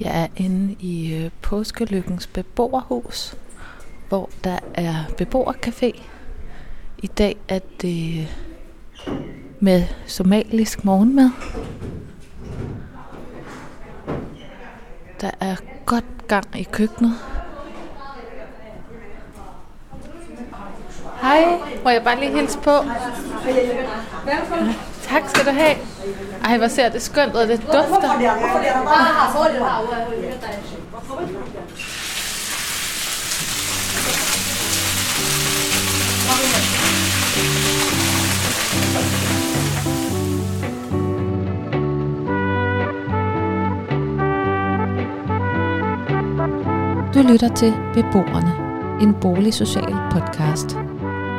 Jeg er inde i øh, Påskelykkens beboerhus, hvor der er beboercafé. I dag er det øh, med somalisk morgenmad. Der er godt gang i køkkenet. Hej, må jeg bare lige hilse på? Tak skal du have. Ej, hvor ser det skønt ud, det dufter. Du lytter til Beboerne, en boligsocial podcast.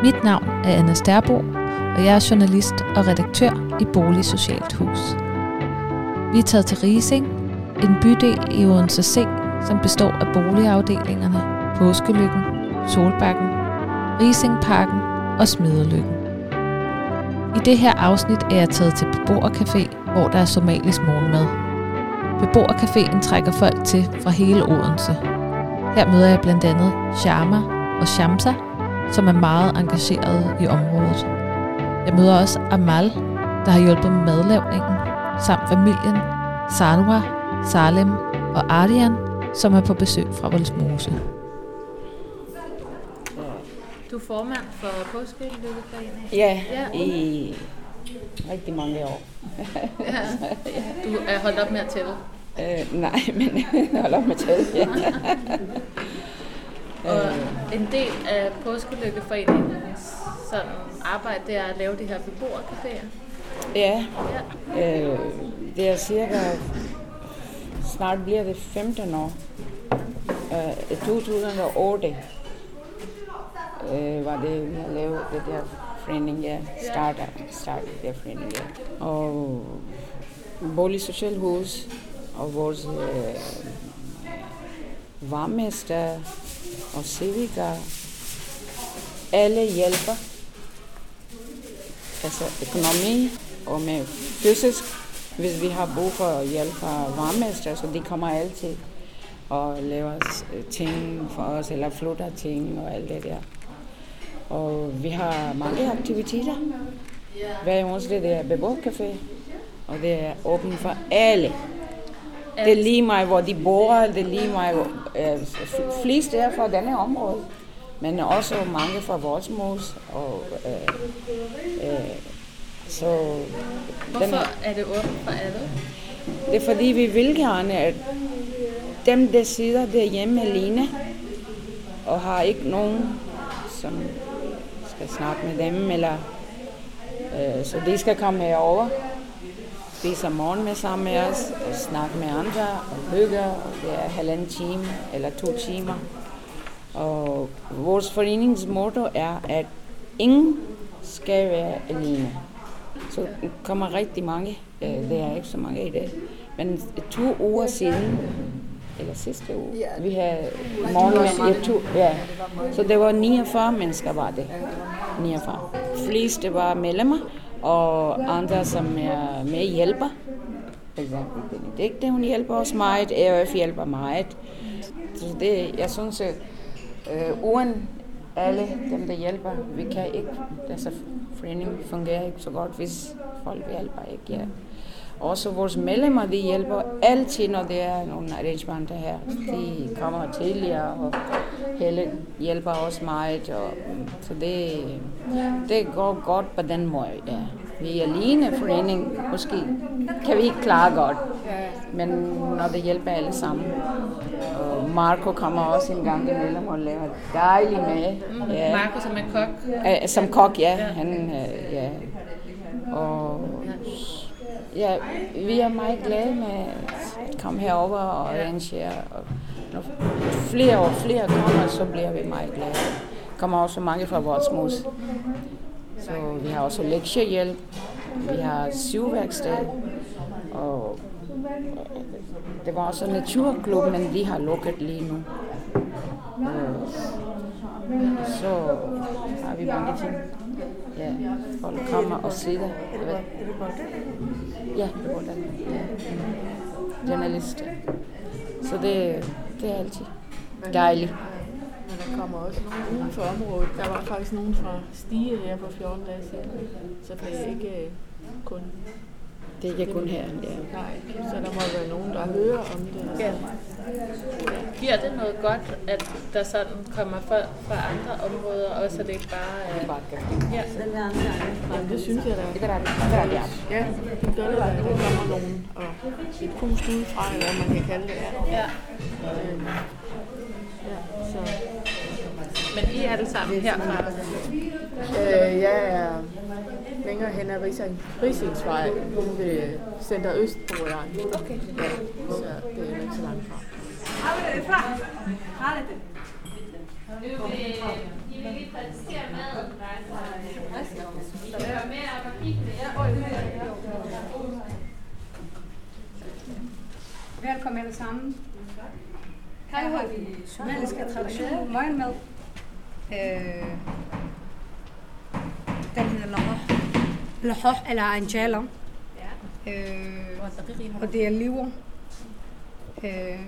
Mit navn er Anna Sterbo, og jeg er journalist og redaktør i Boligsocialt Hus. Vi er taget til Rising, en bydel i Odense C, som består af boligafdelingerne Påskelykken, Solbakken, Risingparken og Smederlykken. I det her afsnit er jeg taget til Beboercafé, hvor der er somalisk morgenmad. Beboercaféen trækker folk til fra hele Odense. Her møder jeg blandt andet Sharma og Shamsa, som er meget engageret i området. Jeg møder også Amal, der har hjulpet med madlavningen, samt familien Sarwa, Salem og Ardian, som er på besøg fra Voldsmose. Du er formand for Påskelykkeforeningen. Ja, Ja. i rigtig mange år. Ja. Du er holdt op med at tælle. Øh, nej, men hold op med tal. Ja. Og en del af Påskelykkeforeningens sådan arbejde, det er at lave de her beboercaféer. ja, Ja. øh, det er cirka, snart bliver det 15 år. Øh, I 2008 øh, var det, vi har lavet det der forening, ja, starter, startede det forening, ja. Og Bolig Social Hus og vores øh, varmester og civiker, alle hjælper. Altså økonomi og med fysisk, hvis vi har brug for hjælp fra varmester, så de kommer altid og laver øh, ting for os, eller flytter ting og alt det der. Og vi har mange aktiviteter. Hver onsdag det er beboercafé, og det er åbent for alle. Det er lige mig, hvor de bor, det er lige mig, hvor, øh, flest er fra denne område, men også mange fra Voldsmos. Og, øh, øh, så Hvorfor er det åbent for alle? det er fordi, vi vil gerne, at dem, der sidder derhjemme alene, og har ikke nogen, som skal snakke med dem, eller øh, så de skal komme herover, spise morgenmad sammen med os, og snakke med andre, og hygge, og det er halvanden time eller to timer. Og vores foreningsmotto er, at ingen skal være alene. Så kommer rigtig mange, øh, det er ikke så mange i dag, men to uger siden, eller sidste uge, vi havde morgenmad ja, to, ja. Så det var 49 mennesker var det. 49. Fleste var medlemmer, og andre som er med hjælper. For eksempel Benedikte, hun hjælper os meget, AF hjælper meget. Så det, jeg synes, at øh, uden alle dem, der hjælper, vi kan ikke, altså foreningen fungerer ikke så godt, hvis folk hjælper ikke, ja. Også vores medlemmer, de hjælper altid, når der er nogle arrangementer her. De kommer tidligere, og hele hjælper os meget. Og, så det, det går godt på den måde, ja. Vi er alene forening, måske kan vi ikke klare godt. Men når det hjælper alle sammen. Og Marco kommer også en gang imellem og laver dejligt med. Ja. Markus som er kok. Øh, som kok, ja. Han, øh, ja. Og ja, vi er meget glade med at komme herover og arrangere. Og når flere og flere kommer, så bliver vi meget glade. Kommer også mange fra vores mus. Så vi har også lektiehjælp. Vi har syvværksted. Og det var også en naturklub, men de har lukket lige nu. Så har vi mange ting. Ja, folk kommer og sidder. Er det Ja, det var den. Ja. Journalist. Så det, det er altid dejligt. Men der kommer også nogen uden for området. Der var faktisk nogen fra Stige her for 14 dage siden. Så det er ikke øh, kun... Det er ikke kun her. Ja. Nej, så der må være nogen, der hører om det. Ja. Giver det noget godt, at der sådan kommer folk fra andre områder, og så det ikke bare er... Ja. Jamen, det synes jeg da. Det er det. Ja, det gør det, at der kommer nogen og et pust udefra, eller hvad man kan kalde det. Ja. ja. Ja, så. Men I er alle sammen herfra? Øh, jeg er længere hen ad Rising, Risingsvej ved Center Øst, bor jeg. Okay. Ja, så det er ikke så langt fra. I vil lige præsentere maden. Hør med op og kigge Velkommen alle sammen. Her har vi somaliske tradition, morgenmad. Øh, den hedder lahoh. Lahoh eller anjala. Øh, og det er lever. Øh,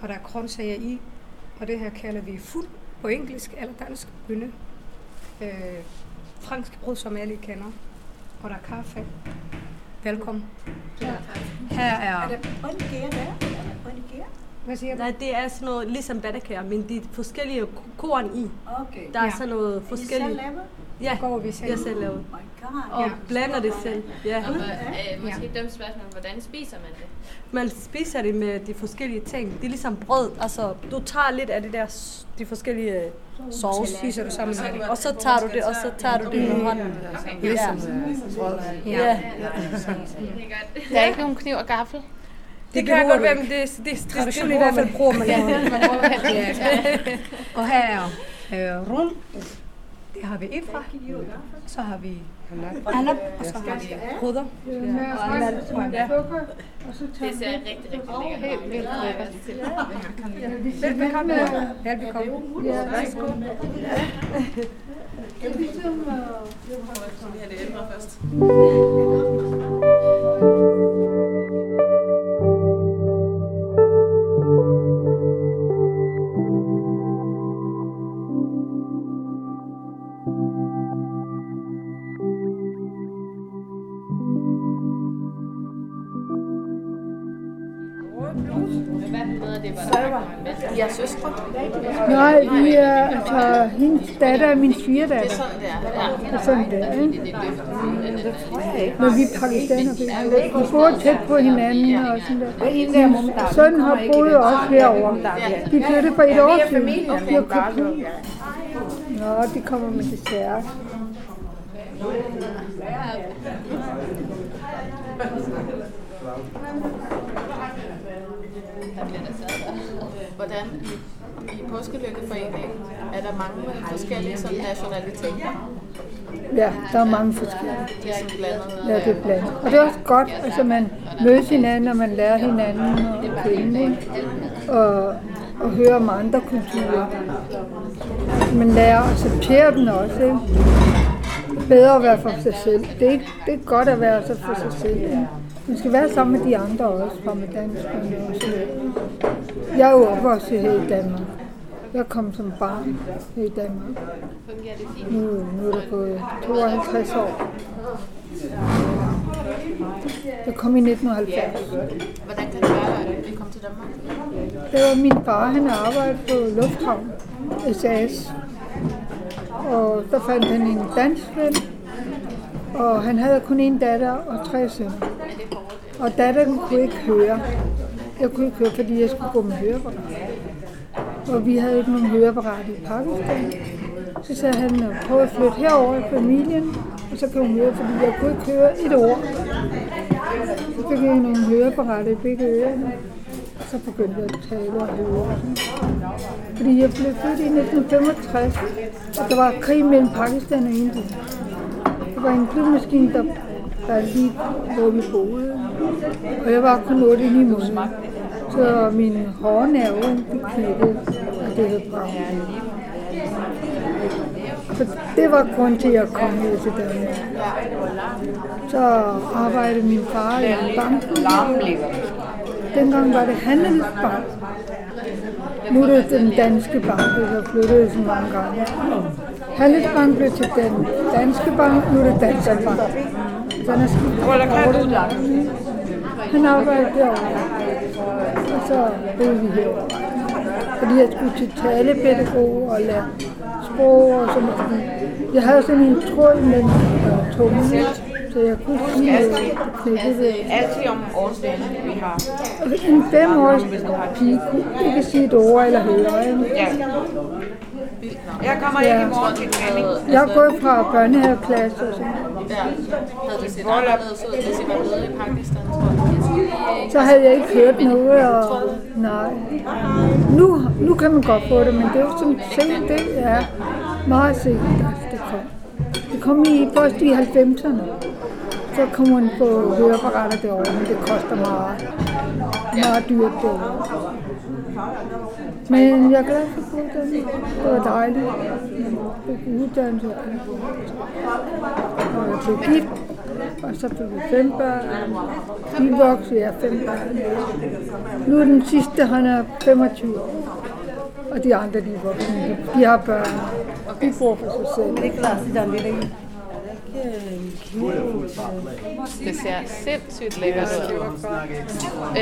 og der er grøntsager i. Og det her kalder vi fuld på engelsk eller dansk bønne. Øh, fransk brød, som alle kender. Og der er kaffe. Velkommen. Her er... Er det grønnegær der? Er der grønnegær? Hvad siger du? Nej, det er sådan noget ligesom badekær, men de er forskellige korn i. Okay. Der er Ja. sådan noget selv forskelligt. lavet? Ja, går vi selv. jeg selv lavet. Oh my god. Og Ja. blander det selv. Ja. Og, øh, måske et dumt spørgsmål, hvordan spiser man det? Man spiser det med de forskellige ting. Det er ligesom brød. Altså, du tager lidt af det der, de forskellige sauce, Spiser du sammen med det? og så tager du det, og så tager du det med hånden. Ligesom Ja. Ja. ja. Der er ikke nogen kniv og gaffel? Det kan godt være, men det, det, det, det, Tradition det i hvert fald bruger man det. Ja. Og her er øh, rum. Det har vi ifra. Så har vi anab, og så har vi. Ja. Det ser rigtig, rigtig lækkert ud. Velbekomme. Velbekomme. Hvad Jeg er søstre. Nej, vi er, altså, hendes datter er min svigerdatter. Sådan der, ja. Det er sådan ikke? Det er løftet. Men vi er pakistaner. Vi bor tæt på hinanden og sådan der. Min søn har boet også herovre. De flyttede for et år siden. De har købt. Nå, de kommer med dessert. Hvordan i, i påskelykkeforeningen er der mange forskellige sådan, nationaliteter? Ja, der er mange forskellige. Det er blandet. Ja, det er blandet. Og det er også godt, altså man mødes hinanden, og man lærer hinanden at kende, og, og høre om andre kulturer. Man lærer at acceptere dem også. Ikke? Bedre at være for sig selv. Det er, det er godt at være for sig selv. Ikke? Man skal være sammen med de andre også, fra med danskerne og så videre. Jeg er jo opvokset her i Danmark. Jeg kom som barn her i Danmark. Nu, nu er det gået 52 år. Jeg kom i 1970. Hvordan kan det være, at vi kom til Danmark? Det var min far, han arbejdede på Lufthavn, SAS. Og der fandt han en dansk ven, og han havde kun en datter og tre sønner. Og datteren kunne ikke høre. Jeg kunne ikke høre, fordi jeg skulle gå med høreapparat. Og vi havde ikke nogen høreapparat i Pakistan. Så sagde han, prøv at flytte herover i familien, og så kan hun høre, fordi jeg kunne ikke høre et ord. Så fik jeg nogle høreapparater i begge ørerne. Så begyndte jeg at tale og høre. Fordi jeg blev født i 1965, og der var krig mellem Pakistan og Indien. Der var en flyvemaskine, der, der lige hvor vi boede. Og jeg var kun 8 i munden. Så min hårnerve blev knækket, og det hed brag. Så det var grund til, at jeg kom her til Danmark. Så arbejdede min far i en bank. Dengang var det handelsbank. nu er det den danske bank, der flyttede så mange gange. Handelsbank blev til den danske bank, nu er det danske bank. Han er skiftet kortet. Han arbejder derovre. Og så boede vi herovre. Fordi jeg skulle til talepædagog og lære sprog og sådan noget. Jeg havde sådan en tråd mellem tungen, så jeg kunne sige øh, det. Altid om årsdagen, vi har. En femårs pige kunne ikke sige et ord eller høre. Ja. Jeg kommer ikke i morgen til træning. Jeg er gået fra børnehaveklasse og sådan Ja. Havde det set anderledes ud, hvis I var blevet i Pakistan, tror jeg? Så havde jeg ikke hørt noget, og nej. Nu, nu kan man godt få det, men det er jo sådan sent, det er meget sent, det kom. Det kom i først i 90'erne. Så kom man på høreapparater derovre, men det koster meget. Meget dyrt derovre. Men jeg er glad for uddannelse. Det var dejligt. Jeg fik uddannelse. Og jeg blev gift. Og så fik vi fem børn. De voksede, jeg fem børn. Nu er den sidste, han er 25 år. Og de andre, de er voksne. De, har børn. De bor for sig selv. Det er klart, at de er ser sindssygt lækkert ud.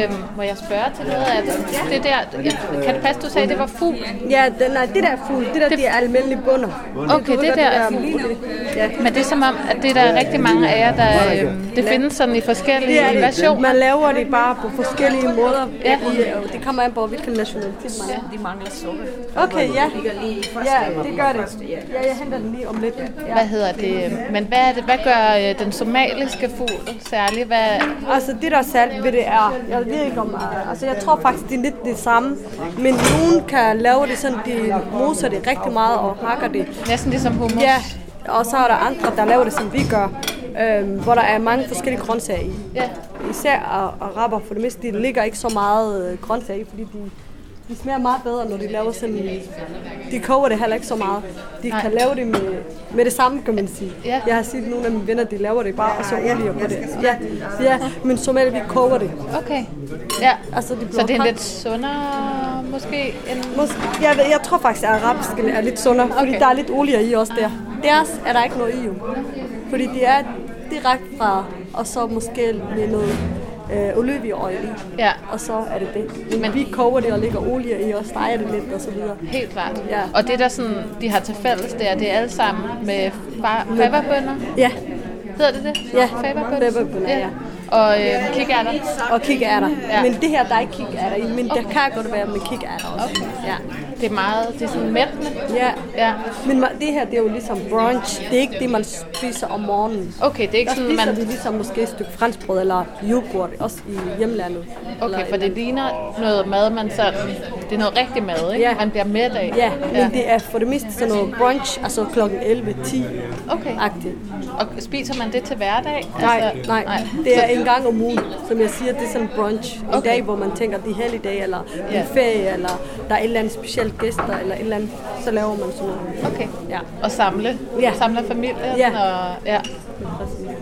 Øhm, må jeg spørge til noget af det? Det der, kan det passe, du sagde, det var fugl? Ja, det, nej, det der er fugl, det der det, de er almindelige bunder. Okay, det der er fugl. Ja. Men det er som om, at det er der er rigtig mange af jer, der øhm, det findes sådan i forskellige Det det. versioner. Man laver det bare på forskellige måder. Ja. I, og det kommer an på, hvilken nationalitet man er. De mangler sukker. Okay, ja. Ja, det gør det. Ja, jeg henter den lige om lidt. Ja. Hvad hedder det? Men hvad, det, hvad gør øh, den somaliske fugl særligt? Hvad, Altså det der er særligt ved det er, jeg ved ikke om, øh, altså jeg tror faktisk det er lidt det samme, men nogen kan lave det sådan, de moser det rigtig meget og hakker det. næsten ligesom hummus? Ja, og så er der andre, der laver det som vi gør, øhm, hvor der er mange forskellige grøntsager i. Ja. Især araber for det meste, de ligger ikke så meget øh, grøntsager i, fordi de, de smager meget bedre, når de laver sådan, de koger det heller ikke så meget. De Nej. kan lave det med, med det samme, kan man sige. Ja. Jeg har set nogle af mine venner, de laver det bare, og så olie på det. Ja, ja men somalier, vi koger det. Okay. Ja. Altså, de Så det er lidt sundere, måske? End... Måske, jeg, ved, jeg tror faktisk, at arabisk er lidt sundere, okay. fordi der er lidt olie i også der. Deres er der ikke noget i jo. Fordi det er direkte fra, og så måske med noget øh, olivenolie i. Ja. Og så er det det. Men, vi koger det og lægger olie i og steger det lidt og så videre. Helt klart. Ja. Og det der sådan, de har til fælles, det er, det er alle sammen med favorbønder. Ja, Hedder det det? Ja, favorbønder. favorbønner, ja. Og øh, kikærter. og kikærter. Ja. Ja. Men det her, der er ikke kikærter i, men der kan godt være med kikærter også. Okay. Ja. Det er meget, det er sådan mættende. Ja. Ja. Men det her, det er jo ligesom brunch. Det er ikke det, man spiser om morgenen. Okay, det er ikke Der sådan, man... vi ligesom måske et stykke franskbrød eller yoghurt, også i hjemlandet. Okay, Eller- for det ligner noget mad, man sådan... Det er noget rigtig mad, ikke? Ja. Man bliver mæt af. Ja, men det er for det meste sådan noget brunch, altså klokken 11-10 Okay. agtigt Og spiser man det til hverdag? Nej, Altså- nej, det er en gang om ugen, som jeg siger, det er sådan brunch. En Okay. dag, hvor man tænker, det er helligdag, eller Ja. en ferie, eller der er et eller andet specielt gæster, eller et eller andet, så laver man sådan noget. Okay. Ja. Og samle? Ja. Samle familien? Ja. Og, ja.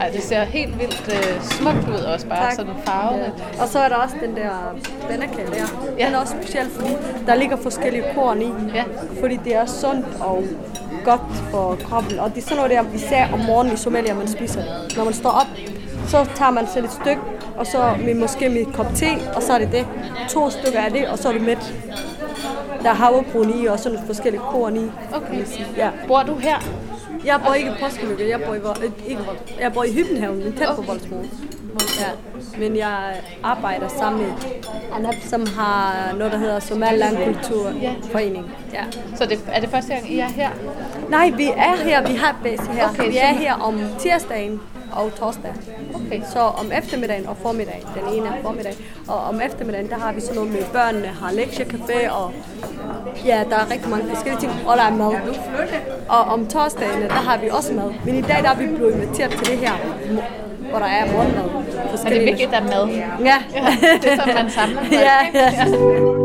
Ej, det ser helt vildt øh, smukt ud også, bare Tak. sådan farverigt. Og så er der også den der banakage der. Ja. Den er også speciel, fordi der ligger forskellige korn i. Ja. Fordi det er sundt og godt for kroppen. Og det er sådan noget der, især om morgenen i Somalia, man spiser. Når man står op, så tager man selv et stykke, og så med, måske med et kop te, og så er det det. To stykker af det, og så er du mæt. Der er havrebrun i, og sådan nogle forskellige korn i. Okay. Ja. Bor du her? Jeg bor ikke i Påskeløkke, jeg bor i, øh, ikke, jeg bor i Hybenhaven, men tæt på Voldsmose. Ja. Men jeg arbejder sammen med Anab, som har noget, der hedder Somaliland Kulturforening. Ja. Så det, er det første gang, I er her? Nej, vi er her, vi har base her. Okay, vi er her om tirsdagen og torsdag. Okay. Så om eftermiddagen og formiddagen, den ene er formiddag, og om eftermiddagen, der har vi sådan noget med børnene, har lektiecafé, og ja, der er rigtig mange forskellige ting, og der er mad. Og om torsdagen, der har vi også mad. Men i dag, der er vi blevet inviteret til det her, hvor der er morgenmad. Så det er vigtigt, at der er mad. Ja. Det er sådan, man samler folk, ja, ja.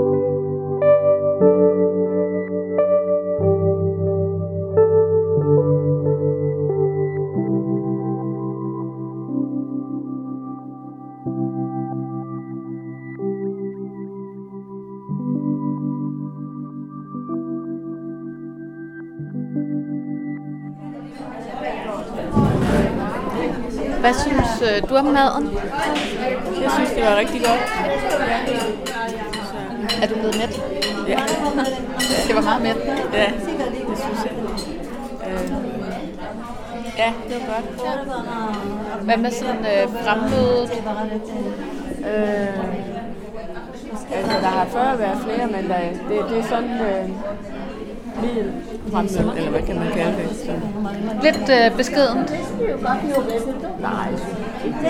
Øh, du om maden? Jeg synes, det var rigtig godt. Er du blevet mæt? Ja, Det var meget mæt. ja det synes jeg. Øh, ja, det var godt. Hvad med sådan øh, fremmødet? Øh, altså, der har før været flere, men der, det, det er sådan øh, fremsat, eller hvad kan man kalde det? Så, Lidt øh, beskedent. nej,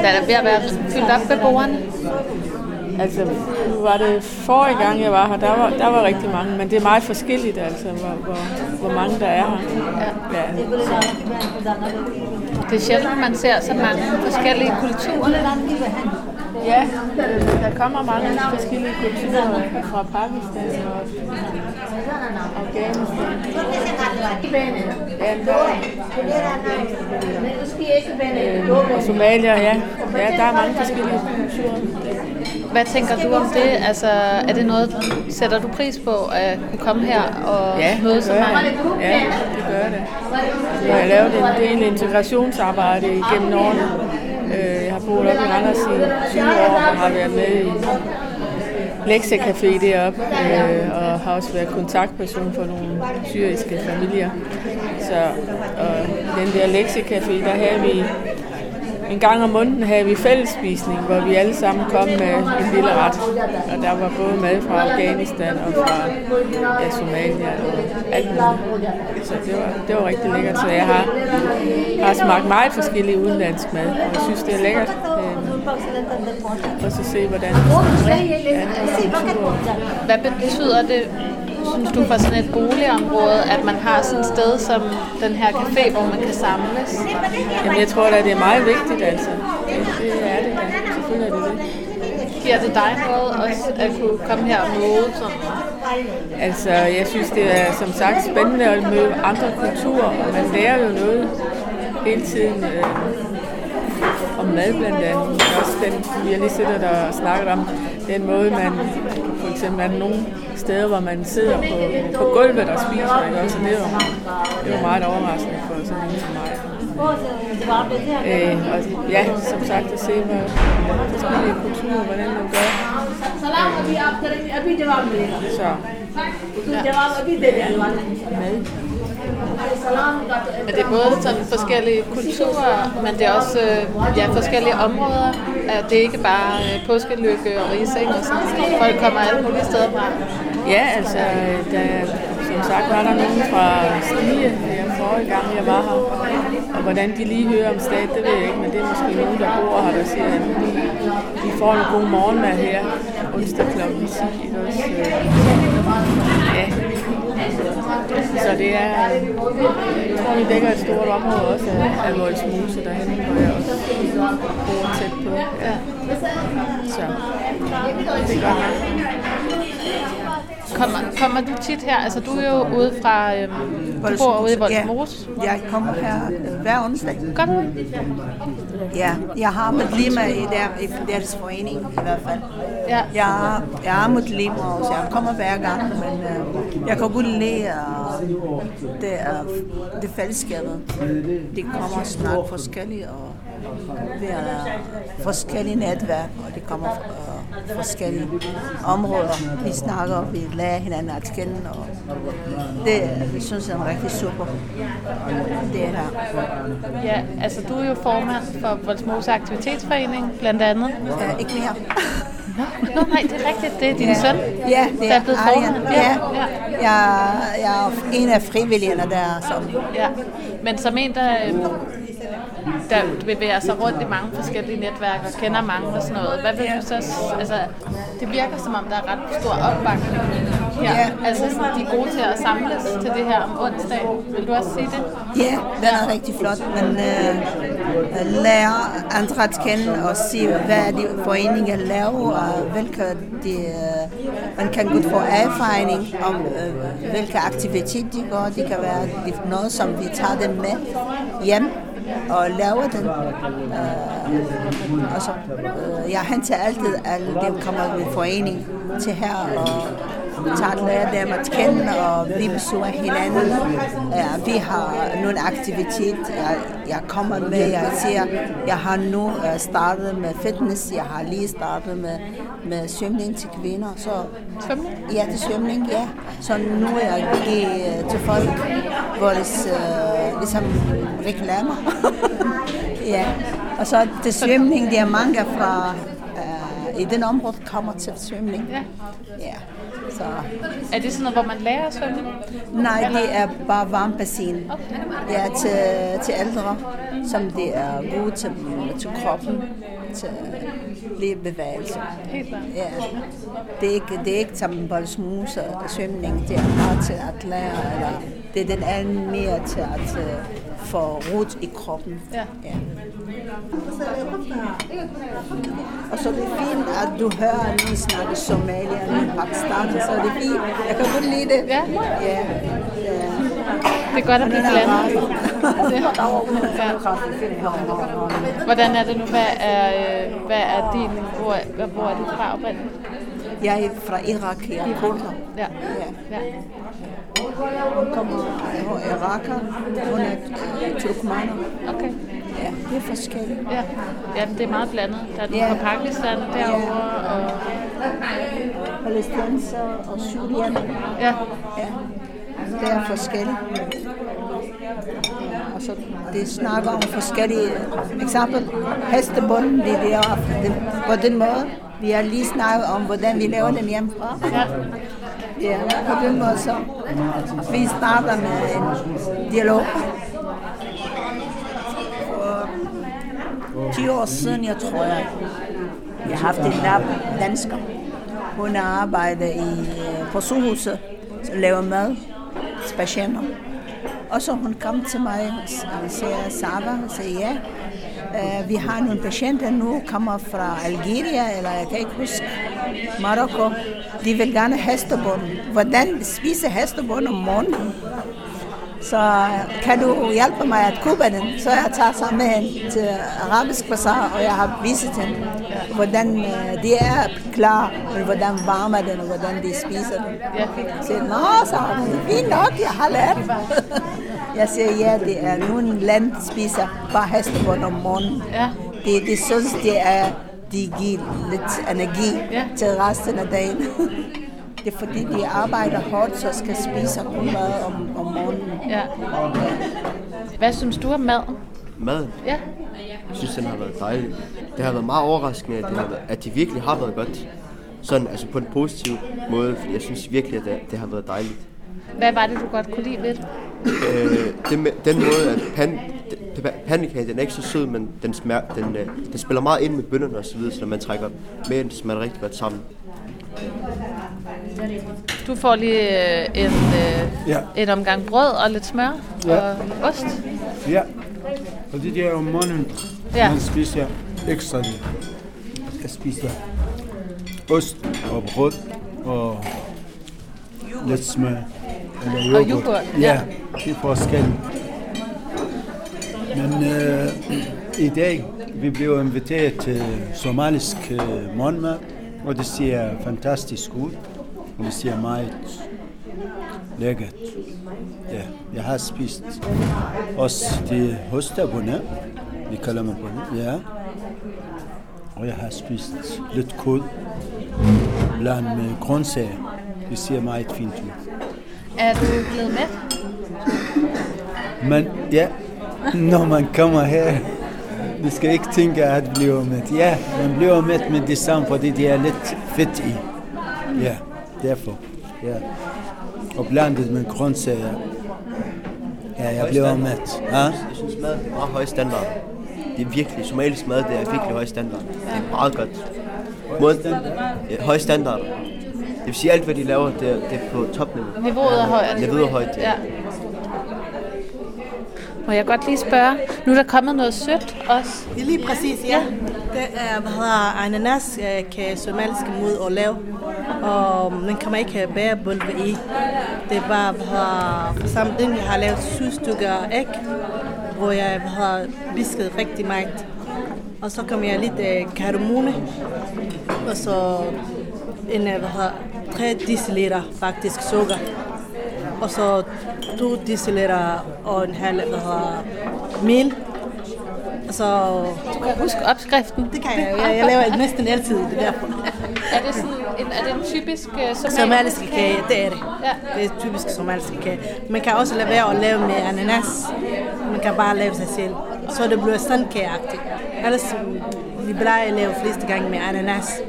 Der er ved at være fyldt op ved bordene. altså nu var det forrige gang, jeg var her, der var, der var rigtig mange, men det er meget forskelligt, altså, hvor, hvor, hvor mange der er her. Ja. ja. Det er sjældent, man ser så mange forskellige kulturer. Ja, der kommer mange forskellige kulturer fra Pakistan og Og Somalia, ja. Ja, der er mange forskellige kulturer. Hvad tænker du om det? Altså, er det noget, sætter du pris på at kunne komme her og Ja, møde det så mange? det. Ja, det gør det. Jeg har lavet en del integrationsarbejde igennem årene. Øh, Jeg har boet op i Randers i 20 år og har været med i lektiecafé deroppe, øh, og har også været kontaktperson for nogle syriske familier. Så og den der lektiecafé, der havde vi en gang om måneden havde vi fællesspisning, hvor vi alle sammen kom med en lille ret. Og der var både mad fra Afghanistan og fra ja, Somalia og alt muligt. Så det var, det var rigtig lækkert. Så jeg har, har smagt meget forskellige udenlandsk mad, og jeg synes, det er lækkert. Og så se, hvordan kultur. Hvad betyder det, synes du, for sådan et boligområde, at man har sådan et sted som den her café, hvor man kan samles? Jamen, jeg tror da, det er meget vigtigt, altså. Det, det er det da. Selvfølgelig er det det. Giver det dig noget også at kunne komme her og møde sådan? Altså, jeg synes, det er som sagt spændende at møde andre kulturer, og man lærer jo noget hele tiden øh, om mad blandt andet. Også den, vi har lige siddet og snakket om, den måde, man for eksempel er nogle steder, hvor man sidder på, på gulvet og spiser, ikke? Også det var, det var meget overraskende for sådan en som mig. Øh, og ja, som sagt at se, hvad forskellige kulturer, hvordan man gør. Øh, så Ja. Mad. Men det er både sådan forskellige kulturer, men det er også øh, ja, forskellige områder. Det er ikke bare øh, påskelykke øh, og rising og sådan. Folk kommer alle mulige steder fra. Ja, altså, der, som sagt var der nogen fra Stige her forrige gang, jeg var her. Og hvordan de lige hører om stat, det ved jeg ikke, men det er måske nogen, der bor her, der siger, at de, de får en god morgenmad her onsdag kl. 10. Ikke også? Så det er, jeg tror, vi dækker et stort område også af, af Voldsmose derhen, hvor jeg også bor tæt på. Ja. Så det er godt nok. Kommer, kommer du tit her? Altså du er jo ude fra, øhm, du bor ude i Voldsmose. Ja, jeg kommer her øh, hver onsdag. Gør du? Ja, jeg har medlemmer i, der, i deres forening i hvert fald. Ja. Jeg, jeg er medlemmer også. Jeg kommer hver gang, men øh, jeg kan godt lide uh, det, uh, det fællesskabet. De kommer snart forskellige og vi er forskellige netværk, og de kommer fra forskellige områder. Vi snakker, vi lærer hinanden at kende, og det synes jeg er rigtig super. Det er her. Ja, altså du er jo formand for Voldsmose Aktivitetsforening, blandt andet. Uh, ikke mere. Nå, nej, det er rigtigt. Det er din Ja. søn, Ja, det der er er blevet formand. Ja. ja. Jeg, jeg er en af frivilligerne der, som ja. Men som en, der, øhm, der bevæger sig rundt i mange forskellige netværk og kender mange og sådan noget. Hvad vil du så... Altså, det virker som om, der er ret stor opbakning her. Ja. Altså, sådan, de er gode til at samles til det her om onsdag. Vil du også sige det? Ja, den er rigtig flot. Man øh, lærer andre at kende og se, hvad de foreninger laver, og hvilke de, øh, man kan godt få erfaring om, øh, hvilke aktiviteter de går. Det kan være det er noget, som vi tager dem med hjem og laver den. Øh, og så, øh, jeg henter altid alle dem kommer med forening til her og vi tager lærer dem at kende, og vi besøger hinanden. Ja, vi har nogle aktivitet, jeg, jeg kommer med, jeg siger, jeg har nu øh, startet med fitness, jeg har lige startet med, med svømning til kvinder. Så, Svømning? Ja, til svømning, ja. Så nu er jeg givet til folk, vores øh, ligesom reklamer. ja, og så til svømning, der er mange fra øh, i den område kommer til svømning. Ja. Ja. Så, Er det sådan noget, hvor man lærer at svømme? nej, det er bare varmbassin. Ja, til, til ældre, som det er gode til, til kroppen, til lige bevægelse. Helt. Ja. Det er ikke, det er ikke som boldsmuse og svømning, det er bare til at lære, eller det er den anden mere til at få rot i kroppen. Ja. ja. Og så er det fint, at du hører nogen snakke Somalia, nogen Pakistan, så er det fint. Jeg kan godt lide det. Ja. Ja. ja. Det er godt at blive blandet. Hvordan er det nu? Hvad er, øh, hvad er din, hvor, hvor er du fra oprindeligt? Jeg er fra Irak, jeg er kurder. Ja. Ja. ja. Hun kommer fra Iraker, hun er turkmaner. Okay. Ja, det er forskelligt. Ja. ja, det er meget blandet. Der er Ja. fra Pakistan derovre, og Palæstinenser og syrianer. ja, Ja, det er forskelligt. Og så det snakker om forskellige eksempel. Hestebunden, det er det, på den måde. Vi har lige snakket om, hvordan vi laver den hjemmefra. ja. Ja, på den måde så. Vi starter med en dialog. For 10 år siden, jeg tror jeg, jeg har haft en lab dansker. Hun har arbejdet i, øh, på syghuset, og laver mad til patienter. Og så hun kom til mig og siger, Sava, og siger ja. Uh, vi har nogle patienter nu, kommer fra Algeria, eller jeg kan ikke huske, Marokko. De vil gerne hestebunden. Hvordan spise hestebunden om morgenen? Så kan du hjælpe mig at købe den? Så jeg tager sammen med hende til Arabisk Bazaar, og jeg har vist hende, hvordan øh, de er klar, og hvordan varmer den, og hvordan de spiser den. Så nå, så er det fint nok, jeg har lært. jeg siger, ja, det er nogle land, spiser bare hestebund om morgenen. Ja. De, de synes, det er, de giver lidt energi Ja. til resten af dagen. Det er fordi, de arbejder hårdt, så skal spise kun mad om, om morgenen. ja. Hvad synes du om mad? Maden, Ja. jeg synes, den har været dejlig. Det har været meget overraskende, at, det har været, at de virkelig har været godt. Sådan, altså på en positiv måde, fordi jeg synes virkelig, at det, det har været dejligt. Hvad var det, du godt kunne lide ved det? Øh, det med, den måde, at pan, pandekagen, den er ikke så sød, men den, smager, den, øh, den spiller meget ind med bønderne og så videre, så når man trækker med den, smager det rigtig godt sammen. Du får lige øh, en, øh, Ja. en omgang brød og lidt smør Ja. og ost. Ja, og det der om morgenen, ja. man spiser ekstra lidt. Jeg spiser ost og brød og lidt smør. Eller Og yoghurt, ja. Ja, det er forskelligt. Men øh, i dag, vi blev inviteret til somalisk øh, morgenmad, og det ser fantastisk ud. Og det ser meget lækkert. Ja, jeg har spist også de hostabunde, vi kalder man på ja. Og jeg har spist lidt kød blandt med grøntsager. Det ser meget fint ud. Er du blevet med? Men ja, når man kommer her, du skal ikke tænke at blive med. Ja, man bliver med med det samme, fordi det er lidt fedt i. Ja, derfor. Ja. Og blandet med grøntsager. Ja, jeg bliver med. Ja? Jeg synes, maden er meget høj standard. Det er virkelig, somalisk mad, det er virkelig høj standard. Det er meget godt. Måden, ja, høj standard. Det vil sige, alt hvad de laver, det er, det er på topniveau. Niveauet er højt. Niveauet er højt, ja. Ja. Må jeg godt lige spørge? Nu er der kommet noget sødt også. Ja, lige præcis, ja. Det er, hvad hedder ananas, øh, kan somaliske mod at lave. Og man kan man ikke have bærebund i. Det er bare, hvad hedder, for samme ting, jeg har lavet syv stykker æg, hvor jeg hedder, bisket rigtig meget. Og så kommer jeg lidt øh, kardemone, og så en, øh, hvad hedder, 3 deciliter faktisk sukker. Og så 2 deciliter og en halv hvad hedder, mel. Så, du kan huske opskriften? Det kan jeg jo. Jeg, jeg laver næsten altid det derfor. er det sådan en, er det en typisk uh, somalisk, somalisk kage? Det er det. Ja. Det er typisk somalisk kage. Man kan også lade være at lave med ananas. Man kan bare lave sig selv. Så det bliver sandkageagtigt. Ellers vi plejer at lave fleste gange med ananas.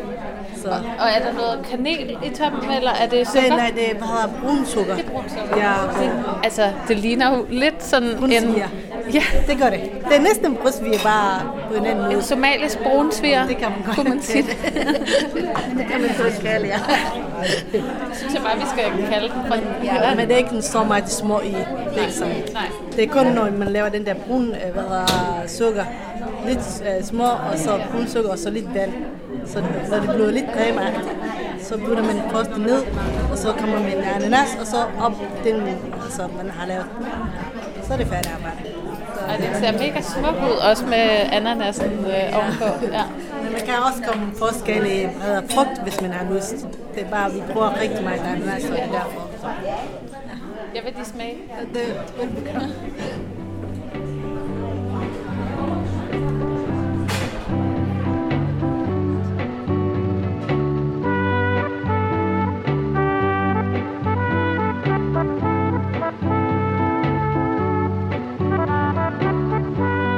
Så. Og, og er der noget kanel i toppen, eller er det sukker? Nej, det er bare brun sukker. Det er brun sukker. Ja. Det, altså, det ligner jo lidt sådan brunsviger. en... Ja, det gør det. Det er næsten brunsviger, bare på en anden måde. En somalisk brunsviger, det kan man godt kunne man sige. det kan man så kalde, ja. synes jeg bare, vi skal kalde den for Ja, men det er ikke så meget små i. Det er ikke sådan. Nej. Det er kun, når man laver den der brun hvad der, sukker. Lidt uh, små, og så brun sukker, og så lidt vand. Så når det bliver lidt cremeagtigt, så putter man det ned, og så kommer man med ananas, og så op den, så man har lavet. Så er det færdigt arbejde. Og det ser mega smukt ud, også med ananasen øh, ovenpå. Ja. Men man kan også komme forskellige hvad frugt, hvis man har lyst. Det er bare, vi bruger rigtig meget ananas, og er derfor. Jeg vil de smage. Det, det,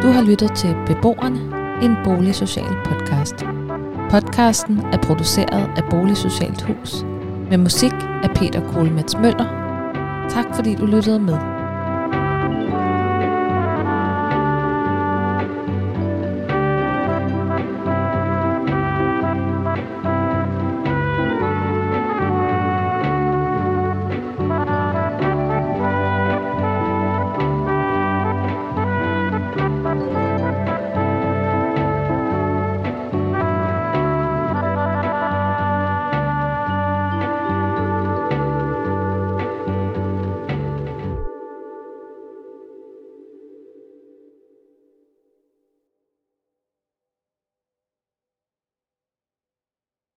Du har lyttet til Beboerne, en boligsocial podcast. Podcasten er produceret af Boligsocialt Hus med musik af Peter Kohlmets Møller. Tak fordi du lyttede med.